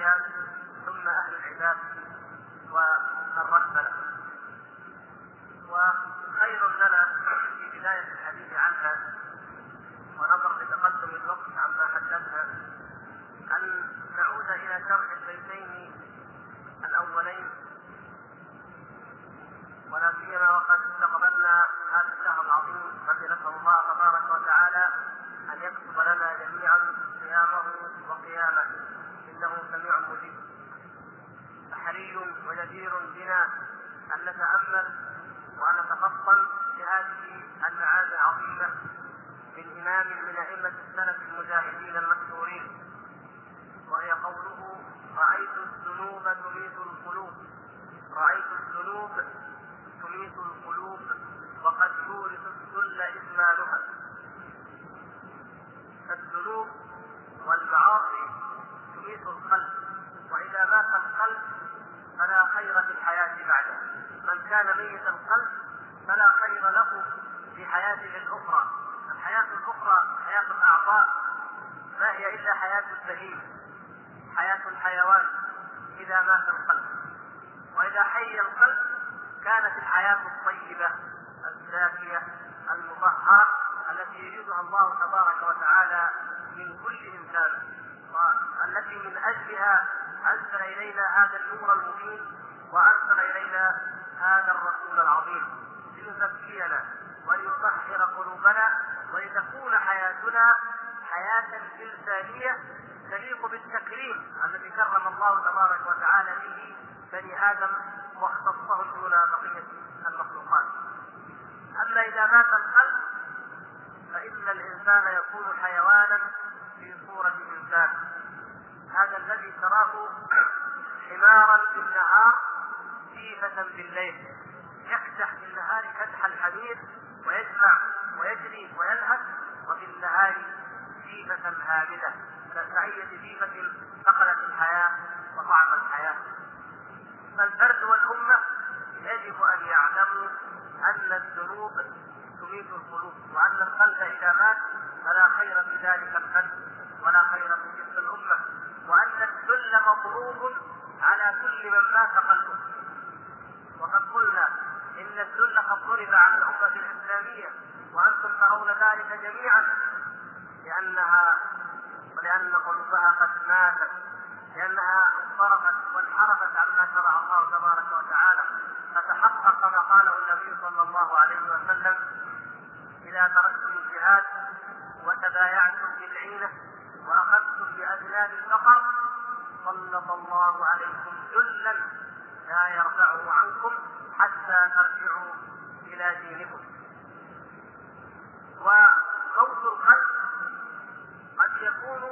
الانبياء ثم أهل العباد والرهبنه وخير لنا في بداية الحديث عنها ونظر لتقدم الوقت عما حدثنا ان نعود إلى شرح البيتين الاولين ولا سيما وقد استقبلنا هذا الشهر العظيم الذي نسال الله تبارك وتعالى ان يكتب لنا جميعا صيامه وقيامه انه سميع مجيب فحري وجدير بنا ان نتامل وان نتفطن لهذه المعاني العظيمه من امام من ائمه السلف المجاهدين المشهورين وهي قوله رايت الذنوب تميت القلوب رايت الذنوب تميت القلوب وقد يورث الذل إثمانها فالذنوب والمعاصي تميت القلب وإذا مات القلب فلا خير في الحياة بعده من كان ميت القلب فلا خير له في حياته الأخرى الحياة الأخرى حياة الأعضاء ما هي إلا حياة البهيم حياة الحيوان إذا مات القلب وإذا حي القلب كانت الحياة الطيبة الزاكية المطهرة يريدها الله تبارك وتعالى من كل إنسان. والتي من أجلها أرسل إلينا هذا النور المبين وأرسل إلينا هذا الرسول العظيم ليزكينا وليطهر قلوبنا ولتكون حياتنا حياة إنسانية تليق بالتكريم الذي كرم الله تبارك وتعالى به بني آدم واختصهم دون بقية المخلوقات. أما إذا مات القلب فإن الإنسان يكون حيوانا في صورة إنسان. هذا الذي تراه حمارا بالنهار جيفة بالليل. يكدح في النهار كدح الحمير ويجمع ويجري ويلهث وفي النهار جيفة هامدة كأية جيفة فقدت الحياة وطعم الحياة. فالفرد والأمة يجب أن يعلموا أن الذنوب تميت القلوب وأن القلب إذا مات فلا خير في ذلك الفرد ولا خير في تلك الأمة وأن الذل مضروب على كل من مات قلبه. وقد قلنا إن الذل قد ضرب على الأمة الإسلامية وأنتم ترون ذلك جميعا لأنها ولأن قلوبها قد ماتت لأنها انصرفت وانحرفت عما شرع الله تبارك وتعالى فتحقق ما قاله النبي صلى الله عليه وسلم إذا تركتم الجهاد وتبايعتم بالعينة وأخذتم بأذناب البقر سلط الله عليكم ذلا لا يرفعه عنكم حتى ترجعوا إلى دينكم. وموت القلب قد يكون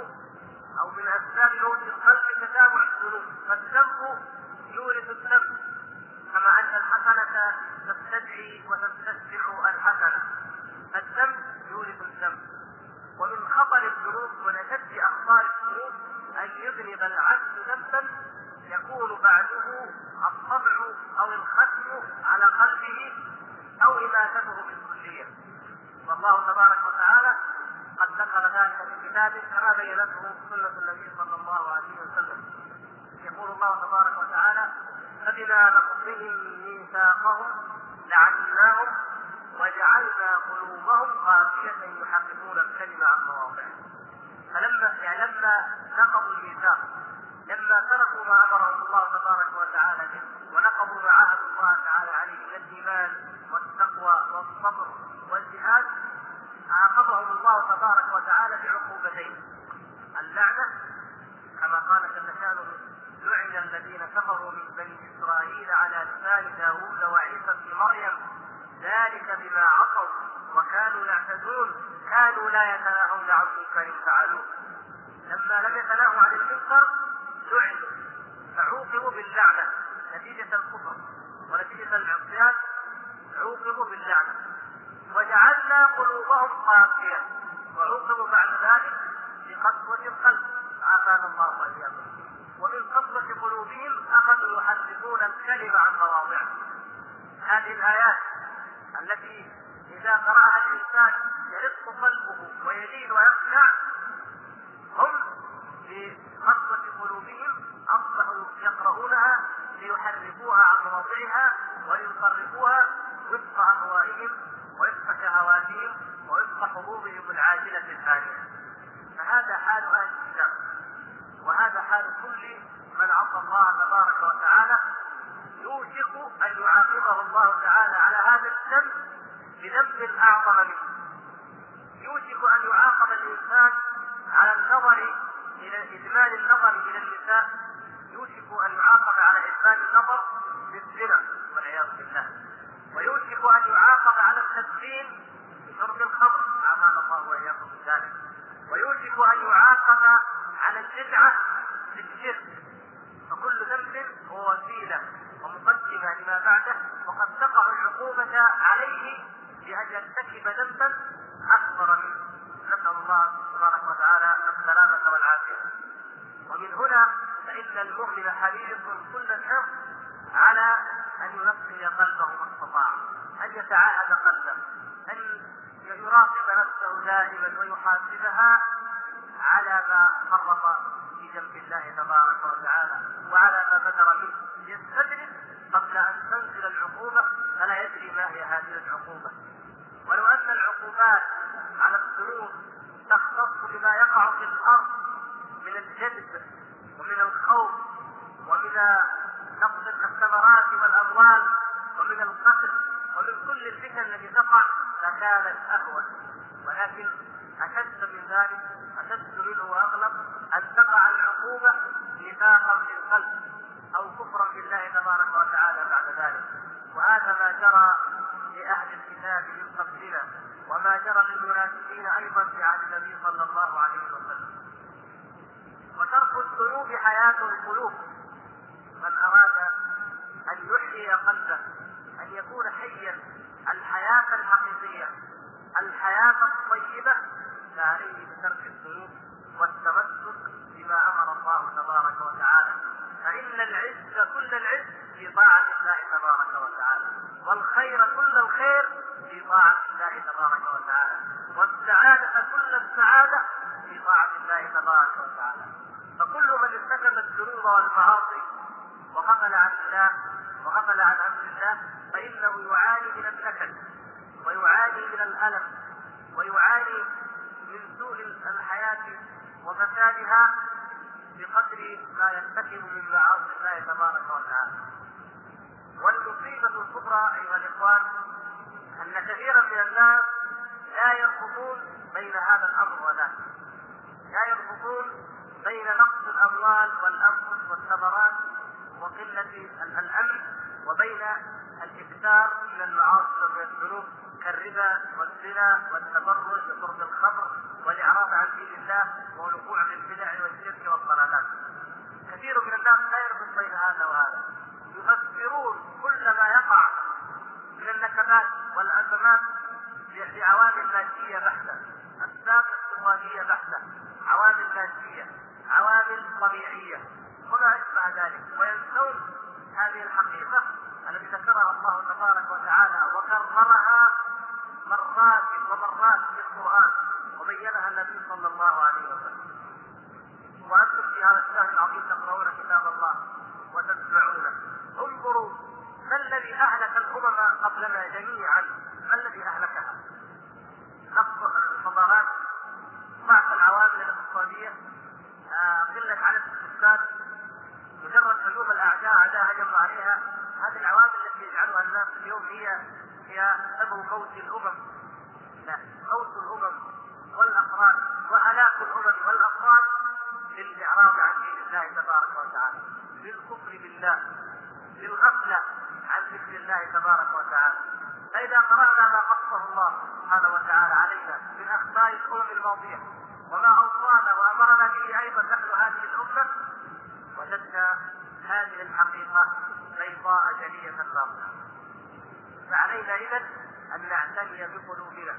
أو من أسباب موت القلب تتابع. الذنوب فالذنب يورث الذنب كما أن الحسنة تستدعي وتستتبع الحسنة. الذنب يورث الذنب. ومن خطر الذنوب ونشد أخطار الذنوب أن يذنب العبد ذنبا يكون بعده الطبع أو الختم على قلبه أو إماتته بالكلية. والله تبارك وتعالى قد ذكر ذلك في كتابه كما بينته سنة النبي صلى الله عليه وسلم. يقول الله تبارك وتعالى فبما نقضهم ميثاقهم لعناهم وجعلنا قلوبهم قاسية يحققون الكلمة عن مواضعه فلما يعني لما نقضوا الميثاق لما تركوا ما امرهم الله تبارك وتعالى به ونقضوا ما عاهدوا الله تعالى عليه من الايمان والتقوى والصبر والجهاد عاقبهم الله تبارك وتعالى بعقوبتين. اللعنة كما قال جل شأنه لعن الذين كفروا من بني إسرائيل على لسان داوود وعيسى ابن مريم ذلك بما عصوا وكانوا يعتدون كانوا لا يتناهون عن منكر فعلوه لما لم يتناهوا عن المنكر لعنوا. فعوقبوا باللعنة. نتيجة الكفر ونتيجة العصيان عوقبوا باللعنة. وجعلنا قلوبهم قاسية. وعوقبوا بعد ذلك بقسوة القلب. عافانا الله وإياكم. ومن قسوة قلوبهم أخذوا يحرفون الكلمة عن مواضعه. هذه الآيات التي إذا قرأها الإنسان يرق قلبه ويلين ويخشع هم بقسوه قلوبهم ليحرفوها عن مواضعها وليصرفوها وفق أهوائهم وفق شهواتهم ووفق حظوظهم العاجلة الفانيه فهذا حال أهل الكتاب وهذا حال كل من عصى الله تبارك وتعالى يوشك أن يعاقبه الله تعالى على هذا الذنب بذنب أعظم منه. يوشك أن يعاقب الإنسان على النظر إلى إجمال النظر إلى النساء. يوشك أن يعاقب على اجمال النظر بالزنا والعياذ بالله. ويوشك أن يعاقب على التدخين بشرب الخمر اعمال الله وإياكم من ذلك. ويوشك أن يعاقب على البدعه بالشرك. فكل ذنب هو وسيلة. ومقدمة لما بعده وقد تقع العقوبة عليه بأن يرتكب ذنبا أكبر منه. نسأل الله تبارك وتعالى السلامة والعافية. ومن هنا فإن المؤمن حريص كل الحرص على أن ينقي قلبه ما استطاع أن يتعاهد قلبه أن يراقب نفسه دائما ويحاسبها على ما فرط جنب الله تبارك وتعالى وعلى ما بدر منه يستدرك قبل أن تنزل العقوبة فلا يدري ما هي هذه العقوبة. ولو أن العقوبات على الذنوب تختص بما يقع في الأرض من الجدب ومن الخوف ومن نقص الثمرات والأموال ومن القتل ومن كل الفتن التي تقع لكانت أهون. ولكن أشد من ذلك أشد منه وأغلب أن تقع العقوبة نفاقا في القلب أو كفرا بالله تبارك وتعالى بعد ذلك. وهذا ما جرى لأهل الكتاب من قبلنا وما جرى للمنافقين أيضا في عهد النبي صلى الله عليه وسلم. وترك الذنوب حياة القلوب. من أراد أن يحيي قلبه أن يكون حيا الحياة الحقيقية الحياة الطيبة فعليه بترك الذنوب والتمسك بما أمر الله تبارك وتعالى. فإن العز كل العز في طاعة الله تبارك وتعالى. والخير كل الخير في طاعة الله تبارك وتعالى. والسعاده كل السعادة في طاعة الله تبارك وتعالى. فكل من ارتكب الذنوب والمعاصي وغفل عن الله وغفل عن أمر الله فإنه يعاني من النكد ويعاني من الألم ويعاني من سوء الحياة وفسادها بقدر ما يرتكب من معاصي الله تبارك وتعالى. والمصيبة الكبرى أيها الإخوان أن كثيرا من الناس لا يربطون بين هذا الأمر وذاك. لا يربطون بين نقص الأموال والأنفس والثمرات وقلة الأمن وبين الإكثار من المعاصي ومن الذنوب كالربا والزنا والتبرج وشرب الخمر والإعراض عن دين الله والوقوع في البدع والشرك والضلالات. كثير من الناس لا يربط بين هذا وهذا. يفسرون كل ما يقع من النكبات والأزمات بعوامل مادية بحتة، اسباب اقتصاديه بحته، عوامل ماديه، عوامل طبيعيه، وما اشبه ذلك، وينسون هذه الحقيقة التي ذكرها الله تبارك وتعالى وكررها مرات ومرات في القرآن وبينها النبي صلى الله عليه وسلم وأنتم في هذا الشهر العظيم تقرؤون كتاب الله وتسمعونه انظروا ما الذي أهلك الأمم قبلنا جميعا ما الذي أهلكها نقص الحضارات ضعف العوامل الاقتصادية آه، قلة عدد السكان مجرد هجوم الأعداء أعداء هجموا عليها هذه العوامل التي يجعلها الناس اليوم هي هي سبب موت الامم لا موت الامم والافراد وهلاك الامم والافراد بالاعراض عن دين الله تبارك وتعالى بالكفر بالله بالغفله عن ذكر الله تبارك وتعالى فاذا قرانا ما قصه الله سبحانه وتعالى علينا من اخطاء الماضيه وما أوصانا وأمرنا به أيضا نحن هذه الامه وجدنا هذه الحقيقة بيضاء جلية باطنة فعلينا إذا أن نعتني بقلوبنا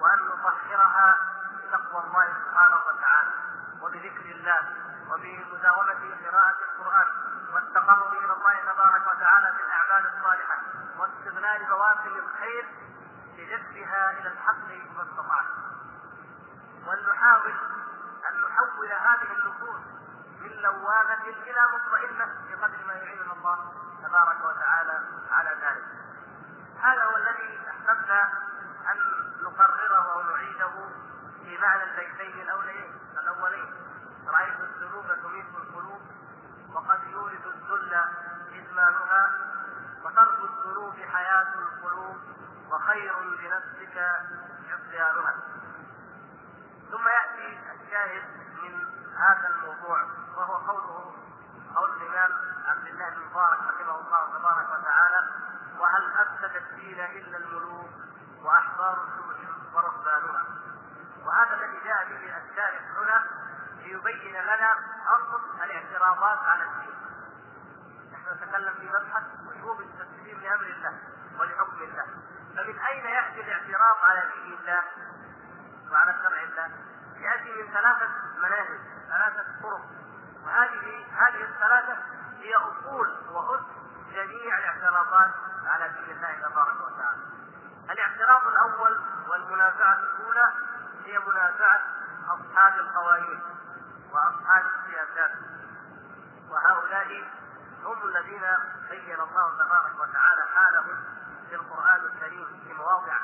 وأن نطهرها بتقوى الله سبحانه وتعالى وبذكر الله وبمداومة قراءة القرآن والتقرب إلى الله تبارك وتعالى بالأعمال الصالحة واستغلال مواسم الخير لجذبها إلى الحق ما استطعنا وأن نحاول أن نحول هذه النفوس من لوامة إلى مطمئنة بقدر ما يعيننا الله تبارك وتعالى على ذلك. هذا هو الذي أحببنا أن نقرره ونعيده في معنى البيتين الأولين الأولين رأيت الذنوب تميت القلوب وقد يورث الذل إدمانها وترك الذنوب حياة القلوب وخير لنفسك عصيانها ثم يأتي الشاهد من هذا الموضوع وهو قوله قول الإمام عبد الله بن مبارك رحمه الله تبارك وتعالى وهل أفسد الدين إلا الملوك وأحبار السوء ورهبانها وهذا الذي جاء به الشارع هنا ليبين لنا اصل الاعتراضات على الدين. نحن نتكلم في مبحث وجوب التسليم لأمر الله ولحكم الله. فمن أين يأتي الاعتراض على دين الله وعلى شرع الله؟ يأتي من ثلاثة مناهج، ثلاثة طرق. وهذه هذه الثلاثة هي أصول واسس جميع الاعتراضات على دين الله تبارك وتعالى. الاعتراض الأول والمنازعة الأولى هي منازعة أصحاب القوانين وأصحاب السياسات وهؤلاء هم الذين بين الله تبارك وتعالى حالهم في القرآن الكريم في مواضع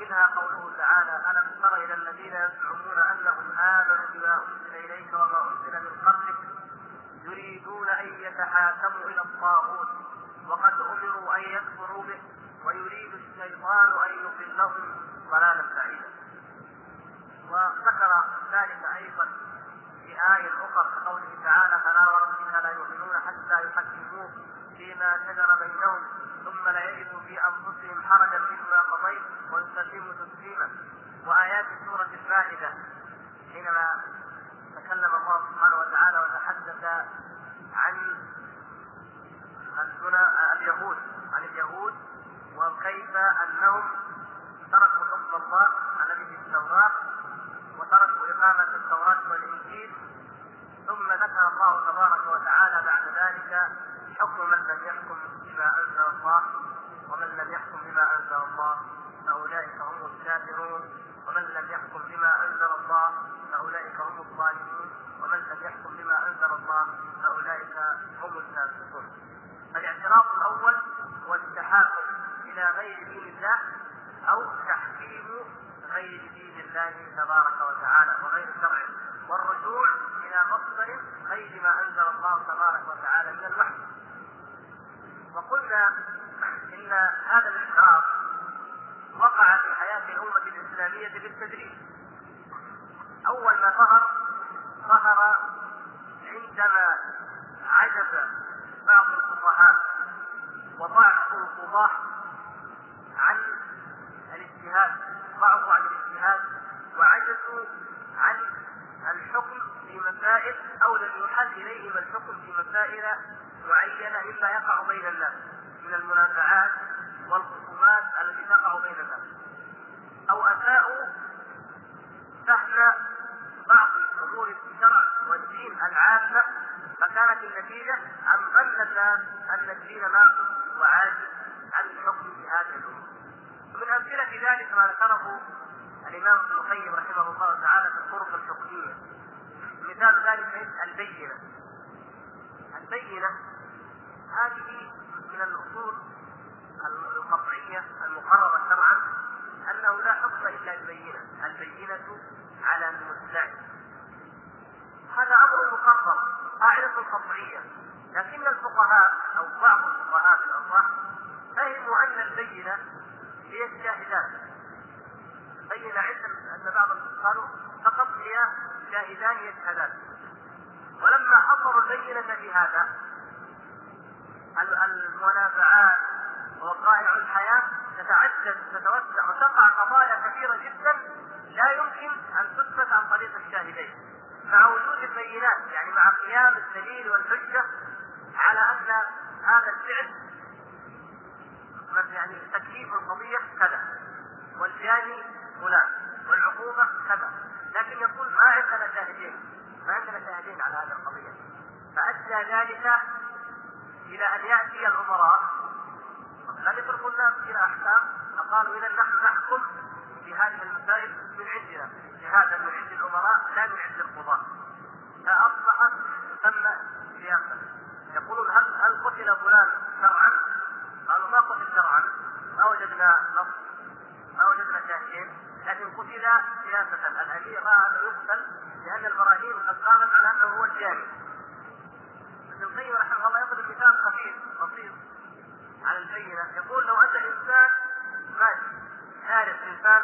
منها قوله تعالى ألم تر إلى الذين يزعمون أنهم آمنوا بما أنزل إليك وما أنزل من قبلك يريدون أن يتحاكموا إلى الطاغوت وقد أمروا أن يكفروا به ويريد الشيطان أن يضلهم ضلالا بعيدا وذكر ذلك أيضا في آية أخرى كقوله تعالى فلا وربك لا يؤمنون حتى يحكموك فيما شجر بينهم ثم لا يجدوا في أنفسهم حرجا مما قضيت ويسلموا تسليما. وآيات سورة المائدة حينما تكلم الله سبحانه وتعالى وتحدث عن اليهود عن اليهود وكيف أنهم تركوا حكم الله الذي في التوراة وتركوا إقامة التوراة والإنجيل. ثم ذكر الله تبارك وتعالى بعد ذلك حكم من لم يحكم بما أنزل الله ومن لم يحكم بما أنزل الله فأولئك هم الكافرون. ومن لم يحكم بما أنزل الله فأولئك هم الظالمون. ومن لم يحكم بما أنزل الله فأولئك هم الفاسقون. فالاعتراف الأول هو التحاكم إلى غير دين الله أو تحكيم غير دين الله تبارك وتعالى وغير شرعه والرجوع إلى مصدر غير ما أنزل الله تبارك وتعالى من الوحي. وقلنا إن هذا الاشراف وقع في حياة الأمة الإسلامية بالتدريج. أول ما ظهر ظهر عندما عجز بعض الفقهاء وضعف القضاه عن الاجتهاد ضعفوا عن الاجتهاد وعجزوا عن الحكم في مسائل أو لم يحل إليهم الحكم في مسائل معينة مما يقع بين الناس من المنازعات والخصومات التي تقع بين الناس. أو أساءوا فهم بعض امور الشرع والدين العامة فكانت النتيجة ان ظن الناس أن الدين ناقص وعاجز عن الحكم في هذه الأمور ومن أمثلة ذلك ما ذكره الإمام ابن القيم رحمه الله تعالى في الطرق الفقهية. مثال ذلك البينة. البينة هذه من الأصول القطعية المقررة شرعا أنه لا حكم إلا ببينه البينة على المدعي هذا أمر مقرر قاعدة قطعية. لكن الفقهاء أو بعض الفقهاء في الاصح فهموا أن البينة هي الشاهدان بين عندهم أن بعض قالوا فقط هي شاهدان يشهدان ولما حصروا البينة في هذا المنازعات ووقائع الحياة تتعدد تتوسع وتقع قضايا كثيرة جدا لا يمكن أن تثبت عن طريق الشاهدين. مع وجود البينات يعني مع قيام الدليل والحجة على أن هذا الفعل يعني تكليف القضية كذا والجاني فلان والعقوبة كذا. لكن يقول ما عندنا شاهدين ما عندنا شاهدين على هذه القضية. فأدى ذلك إلى أن يأتي الأمراء. لم يتركوا الناس إلى أحكام. فقالوا إذا نحن نحكم في هذه المسائل من عندنا هذا من عند الأمراء لا من عند القضاة. فأصبحت ثم هذا سياسة. يقولون هل هل قتل فلان شرعا؟ قالوا ما قتل شرعا. ما وجدنا نص. ما وجدنا شاهدين لكن قتل سياسة. الأمير رأى أنه يقتل لأن البراهين قد قامت على أنه هو الجاني. ابن القيم رحمه الله يضرب مثال خفيف بسيط. على البينة. يقول لو أن إنسان ماشي حارس إنسان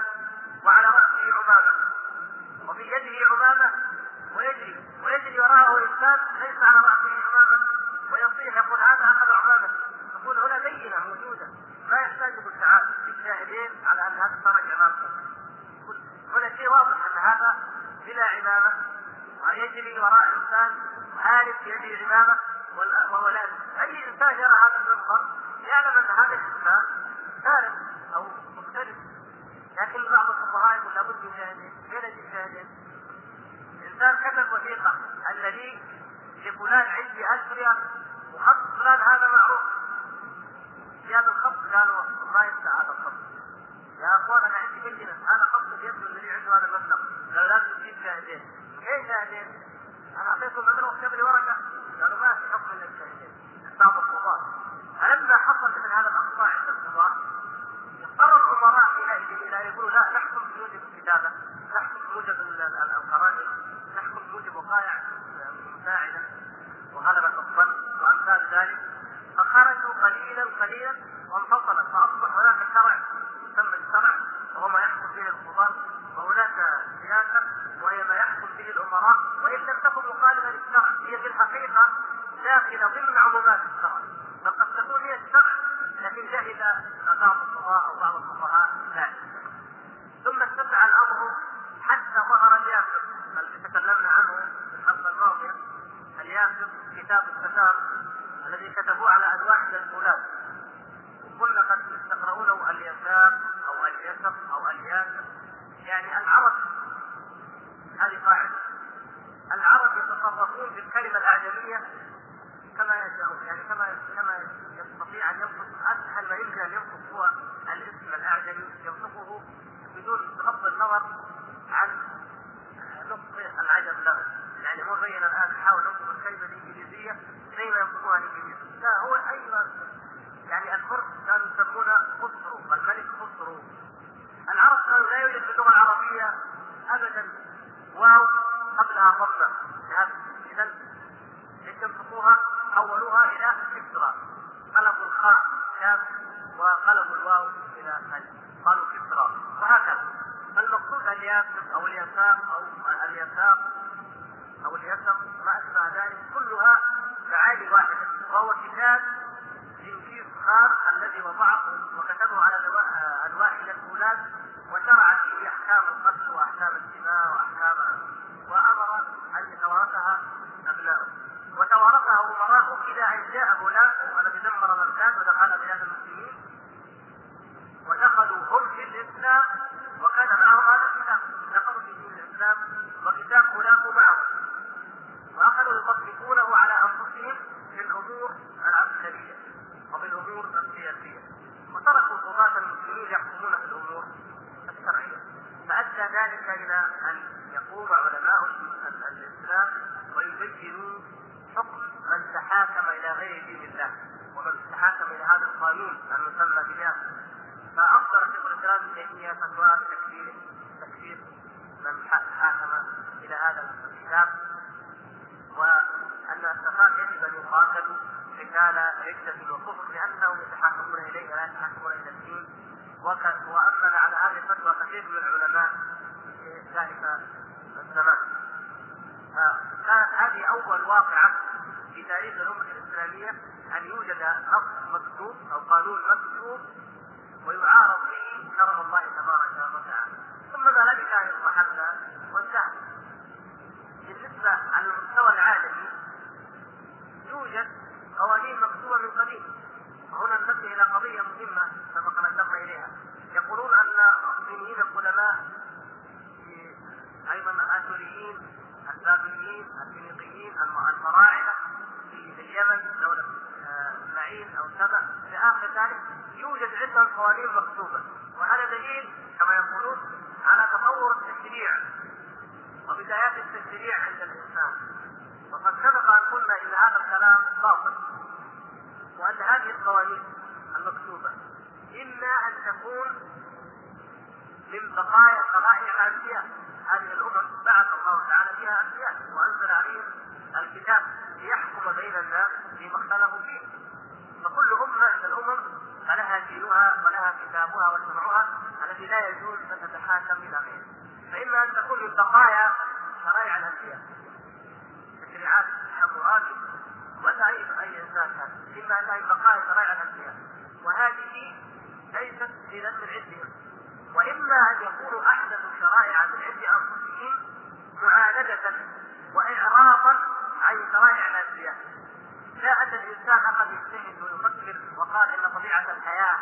وعلى رأسه عمامة وفي يده عمامة ويجري ويجري وراءه إنسان ليس على رأسه عمامة ويصيح يقول هذا أخذ عمامة يقول هنا بينة موجودة. ما يحتاج يقول تعال الشاهدين على أن هذا خرج عمامته هنا شيء واضح أن هذا بلا عمامة ويجري وراء يجري عمامة وهو لازم إنسان يرى هذا المنظر يعلم أن هذا الإنسان سارق أو مختلف. لكن بعض الفقهاء يقول لابد من شاهدين فين أجيب شاهدين؟ انسان كتب وثيقه الذي لفلان عندي 1000 ريال وخط فلان هذا معروف. زياده الخط قالوا ما ينفع هذا الخط. يا أخوان أنا عندي بينة. هذا خط اليد الذي عنده هذا المبلغ. قالوا لازم تجيب شاهدين إيه شاهدين؟ أنا اعطيته المبلغ وكتب لي ورقه قالوا ما في حكم الا الشاهدين بعض القضاة فلما حصل مثل هذا الاخطاء عند القضاة اضطر الامراء حينئذ إلى ان يقولوا لا نحكم بموجب الكتابه نحكم بموجب القرائن نحكم بموجب وقائع مساعده وغلبه الظن وامثال ذلك فخرجوا قليلا قليلا وانفصل فأصبح هناك شرع يسمى الشرع وهو ما يحكم به القضاة وهناك سياسة وهي ما يحكم به الأمراء وإن لم تكن مخالفه للشرع. هي في الحقيقة داخله ضمن عمومات الشرع فقد تكون هي الشرع لكن جهل بعض الفقهاء أو بعض الفقهاء ذلك ثم اتسع الامر حتى ظهر الياسر الذي تكلمنا عنه في الحلقة الماضيه الياسر كتاب الستار الذي كتبوه على انواع من الفولاذ وقلنا قد تقرؤونه اليسار أو اليسر أو الياسر يعني العرب هذه قاعدة العرب يتصرفون في الكلمة الاعجميه كما يشاءون يعني كما كما يستطيع ان ينطق اسهل ما يمكن ان ينطق هو الاسم الاعجمي ينطقه بدون بغض النظر عن نطق العجم له يعني هو بين الان حاول ينطق الكلمة الانجليزيه زي ما ينطقوها الانجليز لا هو اي ما يعني الفرس كانوا يسمونه خسرو الملك خسرو العرب كانوا لا يوجد في اللغة العربيه ابدا واو قبلها ضمه اذا إيش ينطقوها حولوها إلى كسرى قلبوا الخاء كاف وقلبوا الواو إلى الف قالوا كسرى وهكذا فالمقصود الياسر أو اليسار أو اليسار أو اليسر ما اشبه ذلك كلها معاني واحدة وهو كتاب جنكيز خان الذي وضعه وكتبه على انواع من الفولاذ وشرع فيه احكام القتل واحكام الدماء واحكام وامر ان يتوارثها ابناؤه وتوارثها امراؤه إلى ان جاء غلام الذي دمر بغداد ودخل بلاد المسلمين ودخلوا هم في الاسلام وكان معهم هذا الكتاب دخلوا في دين الاسلام وكتاب غلام معهم واخذوا يطبقونه على انفسهم في الأمور العسكريه وفي الأمور السياسيه وتركوا قضاة المسلمين يحكمون في الأمور الشرعيه فادى ذلك إلى ان يقوم علماء الاسلام ويبينوا حكم من تحاكم إلى غير دين الله ومن تحاكم إلى هذا القانون المسمى بالياسر فاصدر شيخ الاسلام ابن تيميه فتوى بتكفير تكفير من حاكم إلى هذا الكتاب وان السفاة يجب ان قتال عدة وكفر لانهم يتحاكمون إليه ولا يتحاكمون إلى الدين. وامن على هذه الفتوى كثير من العلماء في ذلك الزمان. فكانت هذه أول واقعة في تاريخ الأمة الإسلامية أن يوجد نص مكتوب أو قانون مكتوب الفريسيين البابليين الفينيقيين الفراعنه في اليمن دولة آه، اسماعيل أو سبأ. إلى آخر ذلك يوجد عندهم قوانين مكتوبة. وهذا دليل كما يقولون على تطور التشريع وبدايات التشريع عند الإنسان. وقد سبق أن قلنا إن هذا الكلام باطل وأن هذه القوانين المكتوبة. إما أن تكون من بقايا قبائل الأنبياء هذه الأمم بعث الله تعالى فيها أنبياء وأنزل عليهم الكتاب ليحكم بين الناس فيما اختلفوا فيه. فكل أمة من الأمم فلها دينها ولها كتابها وشرعها الذي لا يجوز أن تتحاكم إلى غيره فإما أن تكون من بقايا شرائع الأنبياء تشريعات حموراتي ولا اي أي إنسان كان. إما انها من بقايا شرائع الأنبياء. وهذه ليست اذا من عندهم. وإما أن يكونوا احدثوا شرائع من عند أنفسهم معاندة واعراضا عن شرائع الانبياء لا ان الإنسان اخذ يجتهد ويفكر وقال إن طبيعة الحياة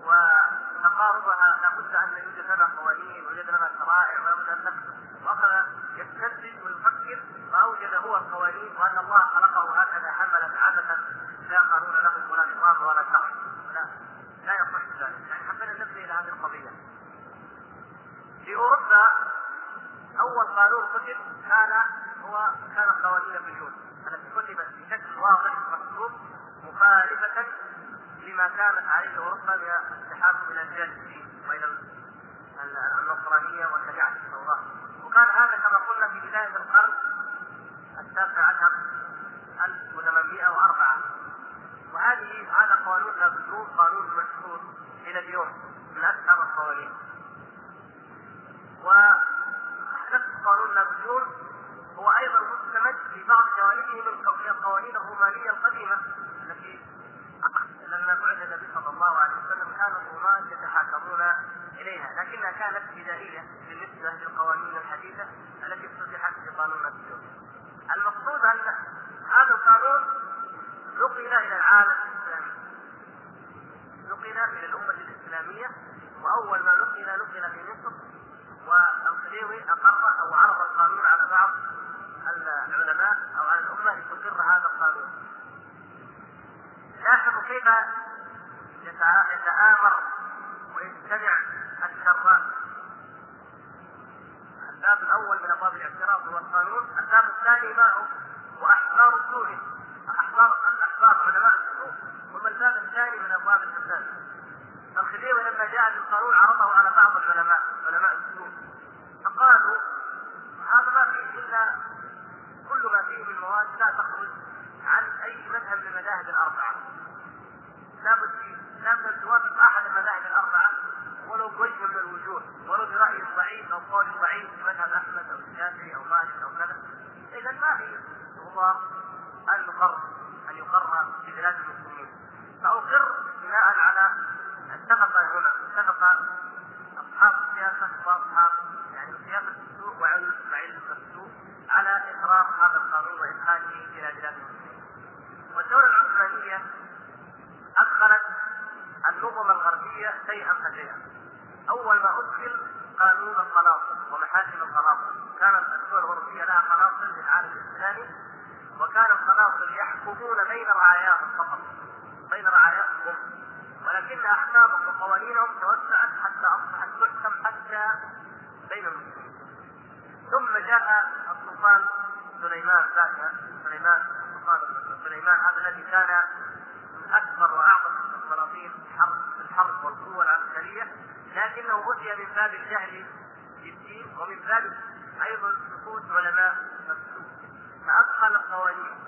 وتقاربها لابد أن يوجد لنا قوانين ويوجد لنا شرائع ولابد ان نكتب واخذ يستدرج ويفكر فاوجد هو القوانين وأن الله خلقه هكذا حملا عبثا لا قانون له ولا نظام ولا شرع. لا لا يصح ذلك يعني حبينا ننتبه إلى هذه القضية في اوروبا قانون كتب كان هو كان قوانين البيوت التي كتبت بشكل واضح مكتوب مخالفة لما كانت عليه أوروبا من التحاكم إلى الدين وإلى النصرانية وشريعه التوراه وكان هذا كما قلنا في بداية القرن السابع عشر 1804 وهذه هذا قانون مكتوب قانون مشهور إلى اليوم من اشهر القوانين ونفس قانون نابليون هو أيضا مستمد في بعض جوانبه من القوانين الرومانيه القديمه التي لما بعث النبي صلى الله عليه وسلم كان الرومان يتحاكمون اليها لكنها كانت بدائيه بالنسبة للقوانين الحديثه التي افتتحت في قانون نابليون. المقصود ان هذا القانون نقل إلى العالم الاسلامي. نقل إلى الامه الاسلاميه واول ما نقل نقل في مصر والخديوي اقر أو عرض القانون على بعض العلماء أو على الامه لتقر هذا القانون. يتآمر ويجتمع الشراء الباب الأول من أبواب الاعتراض هو القانون، الباب الثاني ما هو؟ واحبار السوء احبار الاحبار علماء السوء هم الباب الثاني من أبواب الفساد. الخديوي لما جاء بالقانون عرضه على بعض العلماء علماء السوء فقالوا هذا ما فيه الا كل ما فيه من مواد لا تخرج عن اي مذهب من المذاهب الاربعه. لابد لابد ان توافق احد المذاهب الاربعه ولو بوجه من الوجوه ولو براي ضعيف أو قول ضعيف في مذهب احمد أو الشافعي أو مالك أو كذا اذا ما في هو ان يقر ان يقر في بلاد المسلمين فاقر بناء على اتفق هنا اتفق اصحاب السياسة واصحاب يعني سياسه السوق وعلم علم السوق على اقرار هذا القانون وادخاله إلى بلاد المسلمين والدولة العثمانيه ادخلت النظم الغربيه شيئا فشيئا. اول ما ادخل قانون القناصل ومحاكم القناصل، كانت الدول الاوروبيه لها قناصل في العالم الاسلامي وكان القناصل يحكمون بين رعاياهم فقط بين رعاياهم ولكن احكامهم وقوانينهم توسعت حتى اصبحت تحكم حتى بين المسلمين. ثم جاء السلطان سليمان ذاك سليمان السلطان سليمان هذا الذي كان اكبر واعظم السلاطين حرب الحرب والقوه العسكريه لكنه اتي من باب الجهل بالدين ومن باب أيضا سقوط علماء السوء فأدخل القوانين.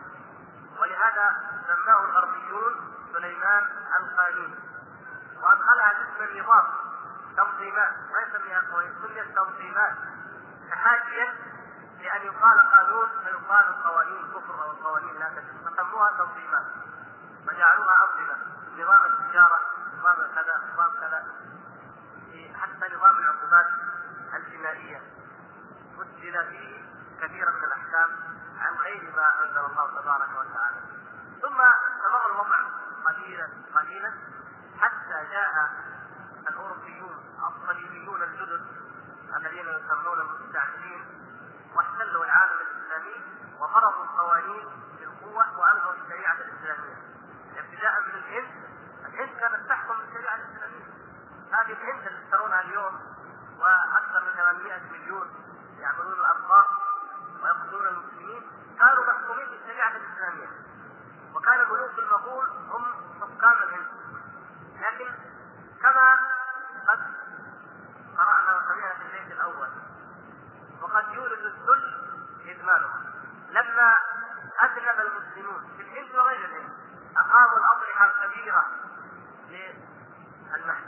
ولهذا سماه الغربيون سليمان القانون وأدخلها باسم النظام. تنظيمات. ما يسميها قوانين سميت تنظيمات. تحاكيا لأن يقال قانون فيقال القوانين كفر أو القوانين لا تكفر فسموها تنظيمات. وجعلوها أنظمة. نظام التجارة نظام كذا نظام كذا. حتى نظام العقوبات. الجنائية سجل فيه كثيرا من الأحكام عن غير ما أنزل الله تبارك وتعالى. ثم استمر الوضع قليلا قليلا حتى جاء الأوروبيون الصليبيون الجدد الذين يسمون المستعمرين واحتلوا العالم الإسلامي وفرضوا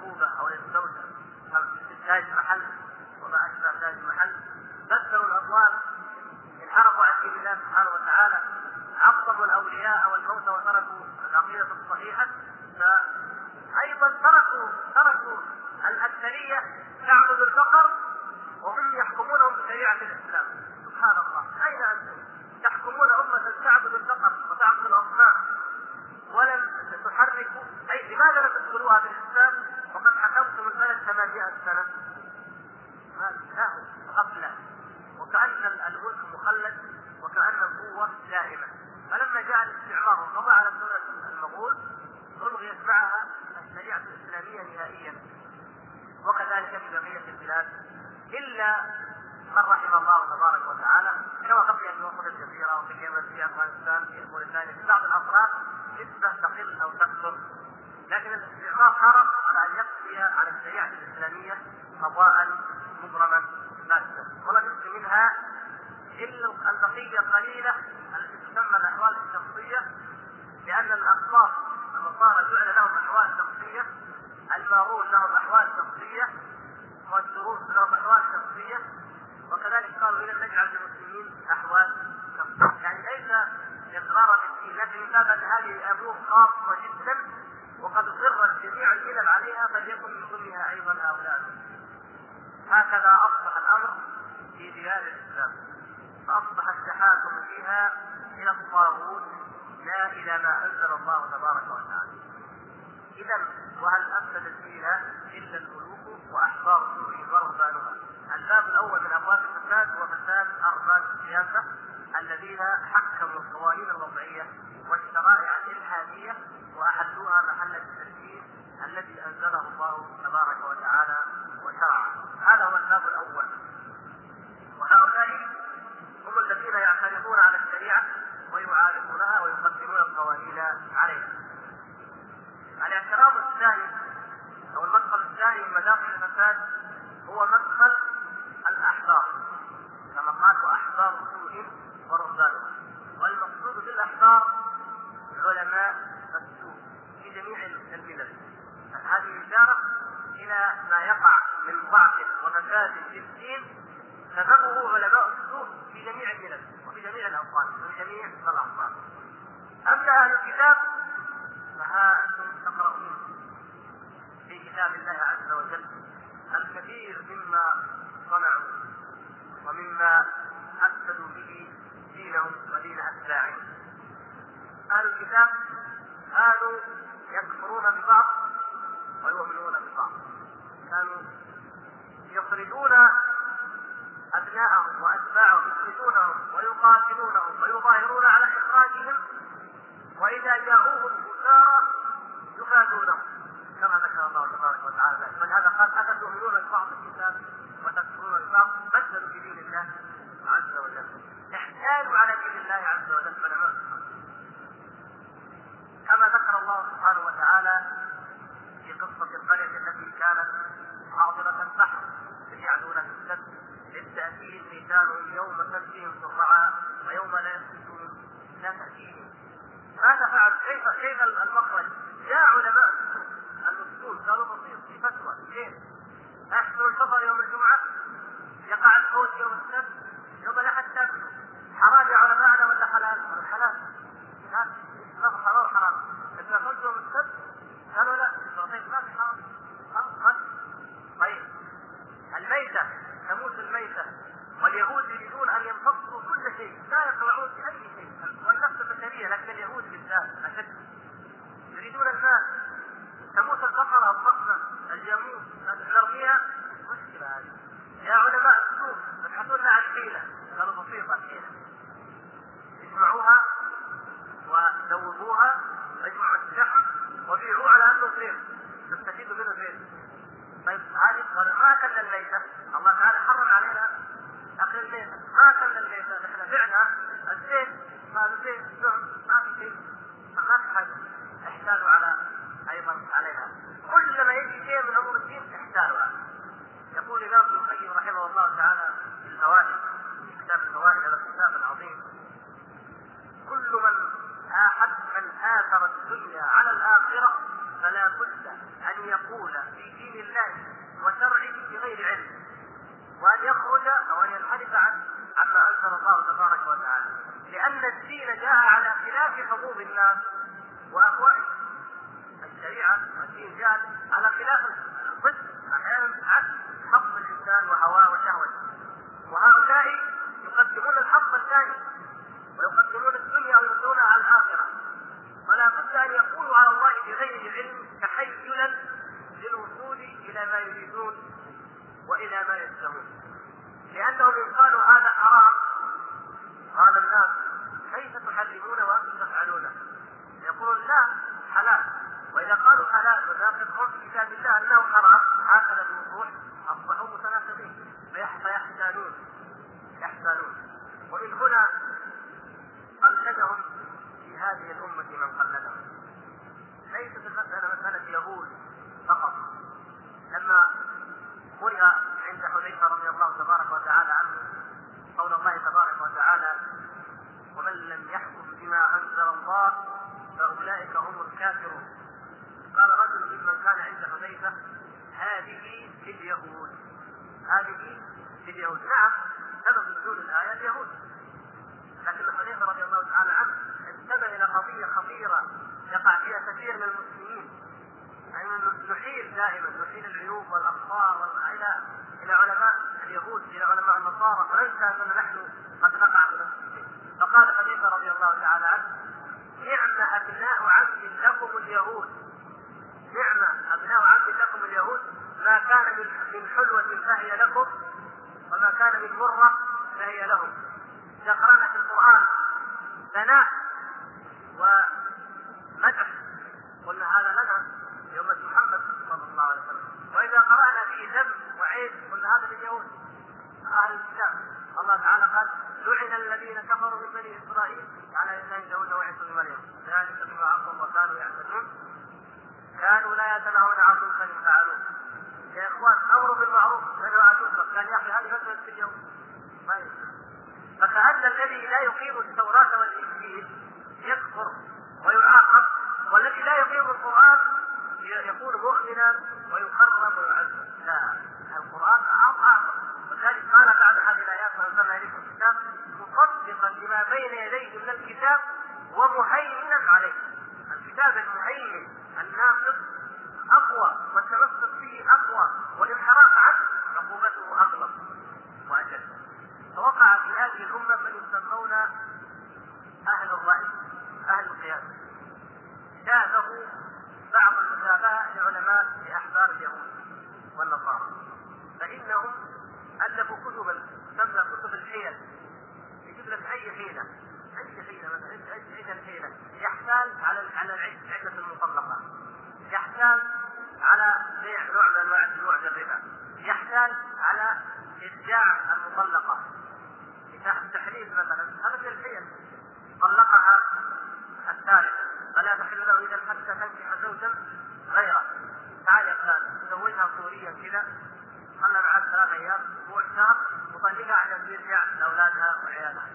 الخطوبة أو للزوجة نعم، أو لاستنتاج محل. حقيقة هذه الأبواب خاصة جدا وقد اصرت جميع الملل عليها فليكن من ضمنها أيضا هؤلاء. هكذا أصبح الأمر في ديار الإسلام. فأصبح التحاكم فيها إلى الطاغوت لا إلى ما أنزل الله تبارك وتعالى. إذا وهل أفسدت فيها إلا الملوك وأحبار سوري ورهبانها؟ الباب الأول من أبواب الفساد هو فساد أرباب السياسة الذين حكموا القوانين الوضعية الشرائع صنعوا ومما أفسدوا به دينهم ودين أتباعهم. أهل الكتاب كانوا يكفرون ببعض ويؤمنون ببعض. كانوا يخرجون أبناءهم وأتباعهم يخرجونهم ويقاتلونهم ويظاهرون على إخراجهم. وإذا جاءوهم كفارا يفادونهم كما ذكر الله تبارك وتعالى. ذلك هذا قال أفتؤمنون ببعض الكتاب؟ وتكفرون الفرق بدلوا في دين الله عز وجل احتالوا على دين الله عز وجل علماء كما ذكر الله سبحانه وتعالى في قصة القرية التي كانت حاضرة البحر يجعلون في السد للتاكيد تأتيهم يوم يوم في سرعا ويوم لا يسبتون لا تأتيهم ماذا فعل؟ كيف كيف المخرج؟ جاء علماء تحرمون وأنتم تفعلونه يقولون لا حلال. وإذا قالوا حلال وناقض في كتاب الله أنه حرام هكذا الوضوح اصبحوا متناقضين فيحتالون يحتالون ومن هنا قلدهم في هذه الامه من قلدهم ليست المساله مساله يهود فقط لما قرئ عند حذيفه رضي الله تبارك وتعالى عنه قول الله تبارك وتعالى ومن لم يحكم بما انزل الله فاولئك هم الكافرون قال رجل ممن كان عند حذيفه هذه في اليهود هذه في اليهود نعم سبب نزول الايه اليهود لكن حذيفه رضي الله تعالى عنه انتبه إلى قضيه خطيره يقع فيها كثير من المسلمين يعني نحيل دائما نحيل العيوب والاخطاء إلى إلى علماء اليهود إلى علماء النصارى وننسى اننا نحن قد نقع فقال حذيفه رضي الله تعالى عنه نعم ابناء عبد لكم اليهود نعم ابناء عبد لكم اليهود ما كان من حلوة فهي لكم وما كان من مرة فهي لهم إذا قرأنا في القرآن ثناء ومدح قلنا هذا لنا يوم محمد صلى الله عليه وسلم وإذا ذم وعيب قلنا هذا لليهود أهل الكتاب. الله تعالى قال لعن الذين كفروا من بني إسرائيل. على لسان داود وعيسى بن مريم. ذلك بما عصوا وكانوا يعتدون كانوا لا يتناهون عن منكر فعلوه يا إخوان أمر بالمعروف ونهى عن قال يا أخي هذه مسألة في اليوم. ما يصير فكأن الذي لا يقيم التوراة والإنجيل يكفر ويعاقب والذي لا يقيم القرآن يكون مؤمنا ويكرم ويعزز لا القرآن أعظم ولذلك قال بعد هذه الآيات وأنزلنا إليكم الكتاب مصدقا لما بين يديه من الكتاب ومهيمنا عليه. الكتاب المهيمن الناقص أقوى والتمسك به أقوى والانحراف عنه عقوبته اغلب واشد فوقع في هذه الأمة من يسمون أهل الرأي أهل القياس. شاهدوا بعض المشابهه لعلماء لاحبار اليهود. والنصارى. فإنهم ألفوا كتبا تسمى كتب الحيل. يجيب لك أي حيلة؟ أي حيلة مثلا؟ إيش الحيله يحتال على على عده المطلقات يحتال على بيع نوع من أنواع نوع الربا. يحتال على إرجاع المطلقة. تحريم مثلا هذا من الحيل. طلقها الثالث. فلا تحل له اذا حتى تنكح زوجا غيره تعال يا فلان تزوجها صوريا كذا خلى معك ثلاث أيام أسبوع شهر وطلقها عشان يرجع لاولادها وعيالها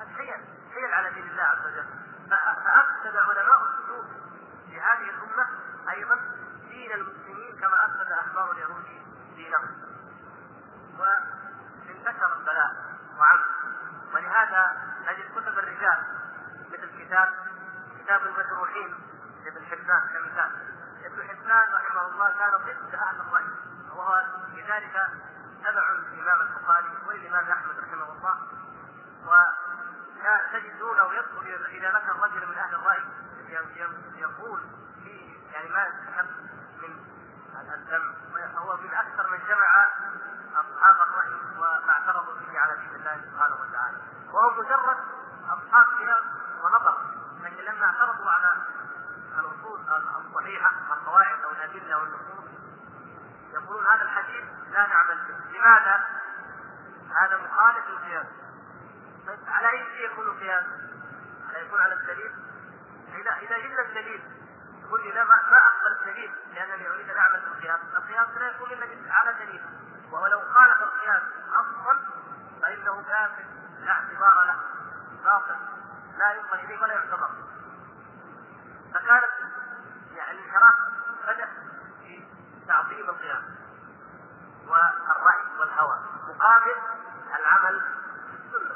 هذه حيل حيل على دين الله عز وجل فافسد علماء السلوك في هذه الامه أيضا دين المسلمين كما افسد احبار اليهود دينهم وانتشر البلاء وعم ولهذا نجد كتب الرجال مثل كتاب كتاب المجروحين لابن حبان كمثال ابن حبان رحمه الله كان ضد أهل الراي وهو لذلك تبع الامام البخاري والامام احمد رحمه الله وتجدونه يدخل اذا ذكر رجل من أهل الراي يقول في يعني ما يستحق من الذم وهو من أكثر من جمع اصحاب الراي وما اعترضوا به على دين الله سبحانه وتعالى وهو مجرد اصحاب كلام ونظر لكن لما اعترضوا على الاصول الصحيحه القواعد أو الادله والنصوص يقولون هذا الحديث لا نعمل به لماذا؟ هذا مخالف للقياس طيب على اي شيء يكون قياس؟ على يكون على الدليل؟ اذا اذا جبنا الدليل يقول لي لا ما اقبل الدليل لانني اريد ان اعمل بالقياس، القياس لا يكون الا على دليل ولو خالف القياس أصلا فانه كافر لا اعتبار له. باطل. لا ينظر اليه ولا يعتبر. فكانت يعني الانحراف بدأ في تعظيم القياس والرأي والهوى. مقابل العمل بالسنه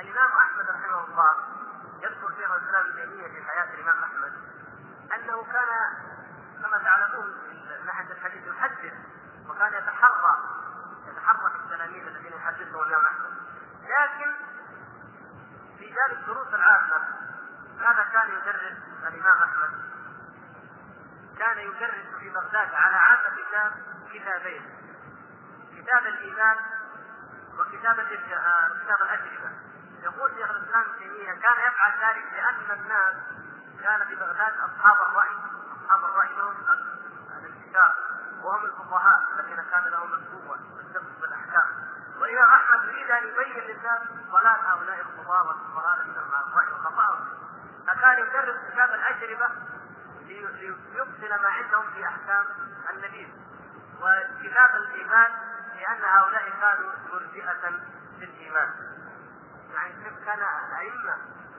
الامام احمد رحمه الله يذكر شيخ الاسلام ابن ماذا كان يدرس الإمام أحمد؟ كان يدرس في بغداد على عامة كتاب كتابين. كتاب الإيمان وكتاب كتاب الاجوبه يقول شيخ الإسلام ابن تيمية كان يفعل ذلك لأن الناس كان في بغداد أصحاب الرأي أصحاب الرأي لهم الانتشار وهم الفقهاء الذين كان لهم القوة والدم بالاحكام واذا أحمد يريد أن يبين للناس ضلال هؤلاء القضاه والفقهاء الذين مع الراي وخطاهم فكان يدرس كتاب الأجربة ليبطل ما عندهم في أحكام النبي. وكتاب الإيمان لأن هؤلاء كانوا مرجئة للإيمان. يعني كيف كان الائمه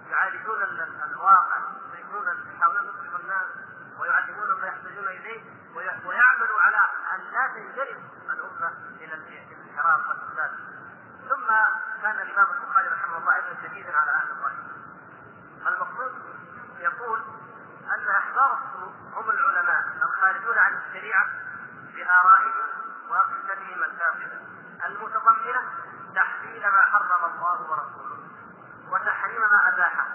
يعالجون الواقع يحاولون يحاولون يصرف الناس ويعلمون ما يحتاجون إليه ويعملوا على ان لا تنجرف الامه إلى الانحراف والفساد ثم كان الامام البخاري رحمه الله أيضا شديدا على أهل الراي المقصود يقول ان احبار السوق هم العلماء الخارجون عن الشريعه بارائهم واقسامهم الكافره المتضمنه تحليل ما حرم الله ورسوله وتحريم ما اباحه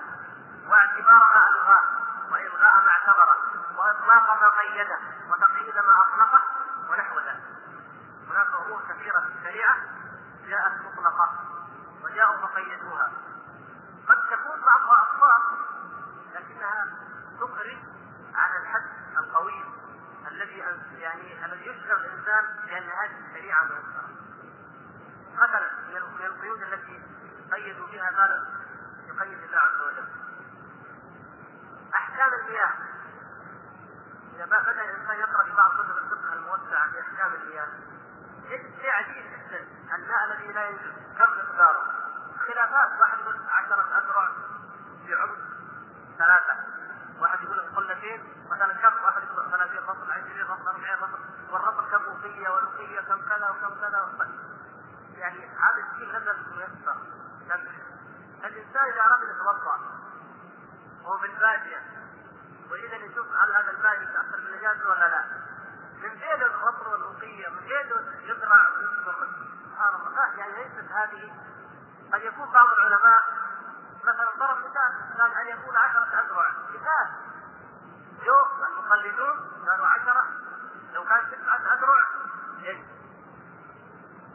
واعتبار ما الغاه والغاء ما اعتبره واطلاق ما قيده وتقييد ما اطلقه ونحو ذلك هناك امور كثيره في الشريعه جاءت مطلقه وجاءوا فقيدوها قد تكون بعضها اخطاء لكنها تخرج عن الحد القوي الذي يعني الذي يشعر الانسان بان هذه الشريعه ميسره مثلا من القيود التي قيدوا بها ما يقيد الله عز وجل احكام المياه اذا بدا الانسان يقرا في بعض كتب الفقه الموسعه في احكام المياه يجد عجيب جدا الماء الذي لا ينجز كم مقداره خلافات واحد يقول عشرة أذرع في عمق ثلاثة واحد يقول القلتين مثلا كم واحد يقول 30 فصل 20 فصل 40 فصل والرطل كم وقية والوقية كم كذا وكم كذا يعني هذا الشيء لم ييسر الإنسان إذا أراد أن يتوضأ وهو في البادية وإذا يشوف هل هذا البادي تأثر بالنجاسة ولا لا. من بين الرطل والوقية من بين يزرع سبحان الله. يعني ليست هذه. قد يكون بعض العلماء مثلا ضرب مثال قال ان يكون عشرة أذرع؟ مثال جو المقلدون قالوا عشرة. لو كان تسعة أذرع يجب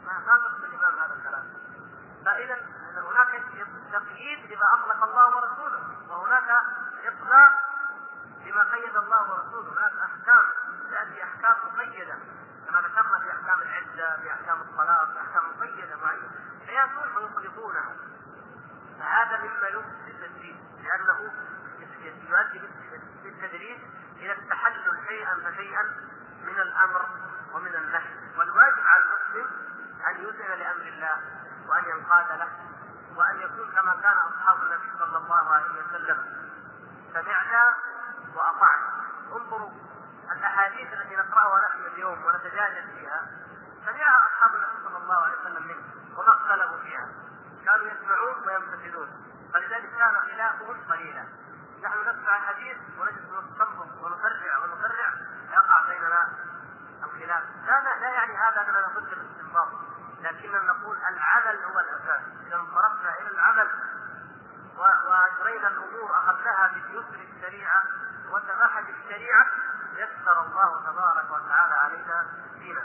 ما نص الإمام هذا الكلام. فاذا هناك تقييد لما أطلق الله ورسوله. وهناك اطلاق لما قيد الله ورسوله. هناك أحكام تأتي أحكام مقيدة كما ذكرنا في أحكام العدة في أحكام الطلاق في أحكام مقيدة معينه فياتون ويطلقونها فهذا مما يفسد التدريس لأنه يؤدي بالتدريس إلى التحلل شيئا فشيئا من الأمر ومن النهي. والواجب على المسلم أن يذعن لأمر الله وأن ينقاد له وأن يكون كما كان أصحاب النبي صلى الله عليه وسلم. سمعنا وأطعنا. انظروا الأحاديث التي نقرأها نحن اليوم ونتجادل فيها. سمعها أصحاب النبي صلى الله عليه وسلم منه وما اختلفوا فيها. كانوا يسمعون ويمتثلون. فلذلك كان خلافهم قليلا. نحن نسمع الحديث ونجلس نستنبط ونفرع ونفرع. يقع بيننا الخلاف. لا لا يعني هذا أننا ضد الاستنباط. لكننا نقول العمل هو الأساس. إذا انصرفنا إلى العمل واجرينا الأمور اخذناها باليسر الشريعة وسماحه الشريعة يسر الله تبارك وتعالى علينا دينا.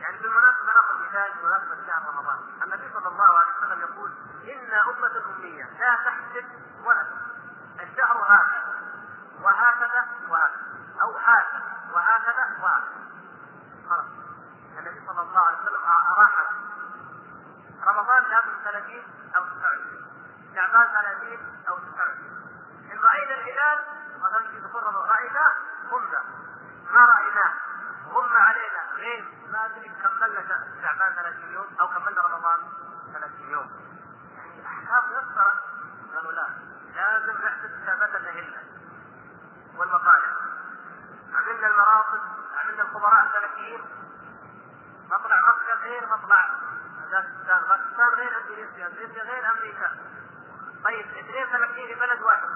يعني بالمناسبة ناخذ مثال بمناسبة شهر رمضان، النبي صلى الله عليه وسلم يقول: إنا أمة أمية لا تحسب ولا الشهر هكذا وهكذا وهكذا أو هكذا وهكذا وهكذا خلاص النبي صلى الله عليه وسلم أراح رمضان لازم 30 أو 29 شعبان 30 أو 29 إن رأينا الهلال مثلا في دخول رمضان رأيناه قمنا ما رأيناه غم علينا غير ما ادري كملنا شعبان 30 يوم أو كملنا رمضان 30 يوم يعني احكام ميسره قالوا لا لازم نحسب حسابات الاهله والمطالع عملنا المراصد عملنا الخبراء الفلكيين مطلع مكه غير مطلع باكستان باكستان غير اندونيسيا اندونيسيا غير أمريكا طيب اثنين فلكيين في بلد واحد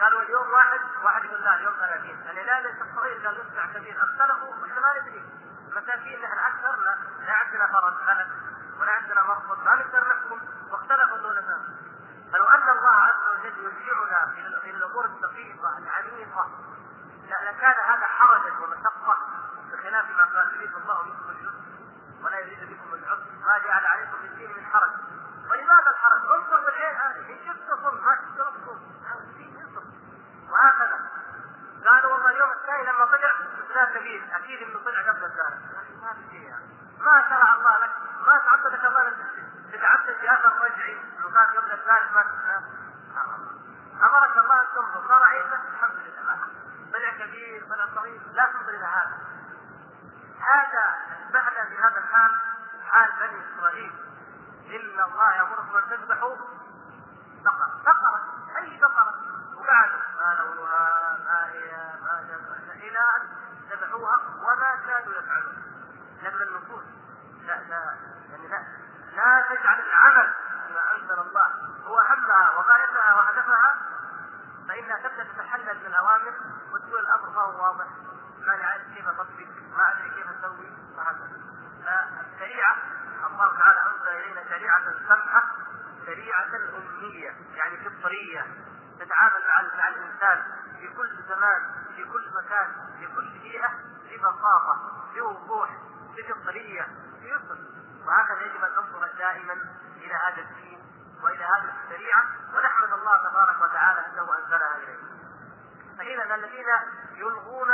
قالوا اليوم واحد واحد يقول لا اليوم 30 الهلال ليس الصغير قال يسمع كبير اختلفوا وإحنا ما ندري مساكين نحن أكثر لا, لا عندنا فرد بلد ولا عندنا مرصد ما نقدر نحكم واختلفوا دون ذلك فلو ان الله عز وجل يرجعنا إلى كان هذا ومشقة بخلاف ما قال يريد الله بكم اليسر ولا يريد بكم العسر ما جعل عليكم في الدين من حرج. يامركم في كل مكان في كل بيئه ببساطه بوضوح بفطريه بيسر وهكذا يجب أن ننظر دائما إلى هذا الدين وإلى هذه الشريعة ونحمد الله تبارك وتعالى أنه أنزلها الينا. فاذا الذين يلغون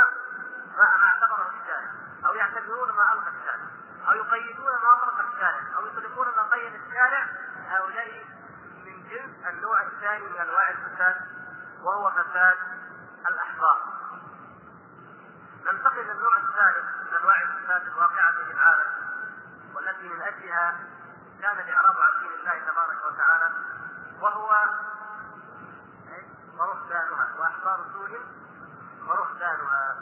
ما ما اعتبره الشارع أو يعتبرون ما ألغى الشارع أو يقيدون ما اطلق الشارع أو يطلقون ما قيد الشارع هؤلاء من جنس النوع الثاني من أنواع الفساد وهو فساد الأحبار. ننتقل للنوع الثالث من أنواع الفساد الواقعة في العالم والتي من أجلها كان الاعراض عن دين الله تبارك وتعالى وهو ورهبانها وأحبار سوء ورهبانها.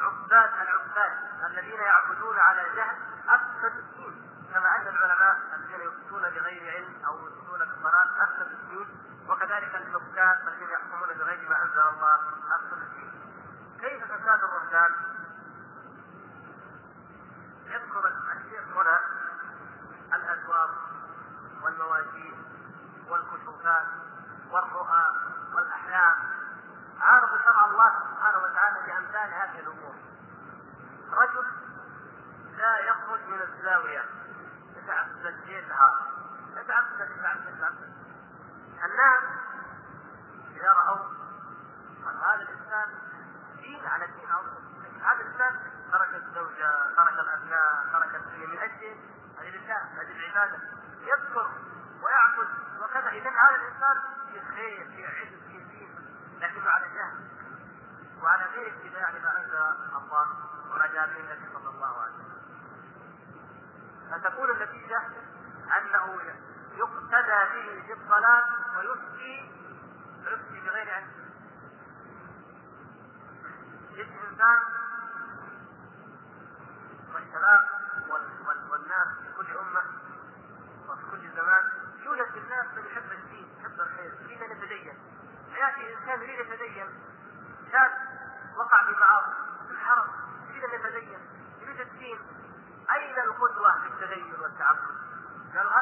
عباد العباد الذين يعبدون على جهل افسد الدين كما أن العلماء الذين يفتون بغير علم أو يفتون بالضلال افسد الدين وكذلك الحكام الذين يحكمون بغير ما أنزل الله افسد فساد الرهبان؟ يذكر الشيخ هنا الأدوار والمواجيد والكشوفات والرؤى والأحلام. عارض شرع الله سبحانه وتعالى بأمثال هذه الأمور. رجل لا يخرج من الزاوية. يتعبد ليلها يتعبد يتعبد يتعبد الناس اذا راوا ان هذا الانسان دين على دين هذا الانسان ترك الزوجه ترك الابناء ترك الدنيا من أجل هذه لله هذه العباده يذكر ويعبد وكذا. اذا هذا الإنسان في خير في علم في دين لكنه على جهل. وعلى غير اتباع لما أنزل الله وما جاء به النبي صلى الله عليه وسلم. فتكون النتيجة أنه يقتدى به في الصلاه ويفتي يفتي بغير علم. يجي انسان والشباب والناس في كل امه وفي كل زمان يوجد في الناس من يحب الدين يحب الخير يريد ان يتدين ياتي انسان يريد يتدين شاب وقع في معاصي في الحرم يريد ان يتدين يريد الدين اين التدين والتعبد؟ قالوا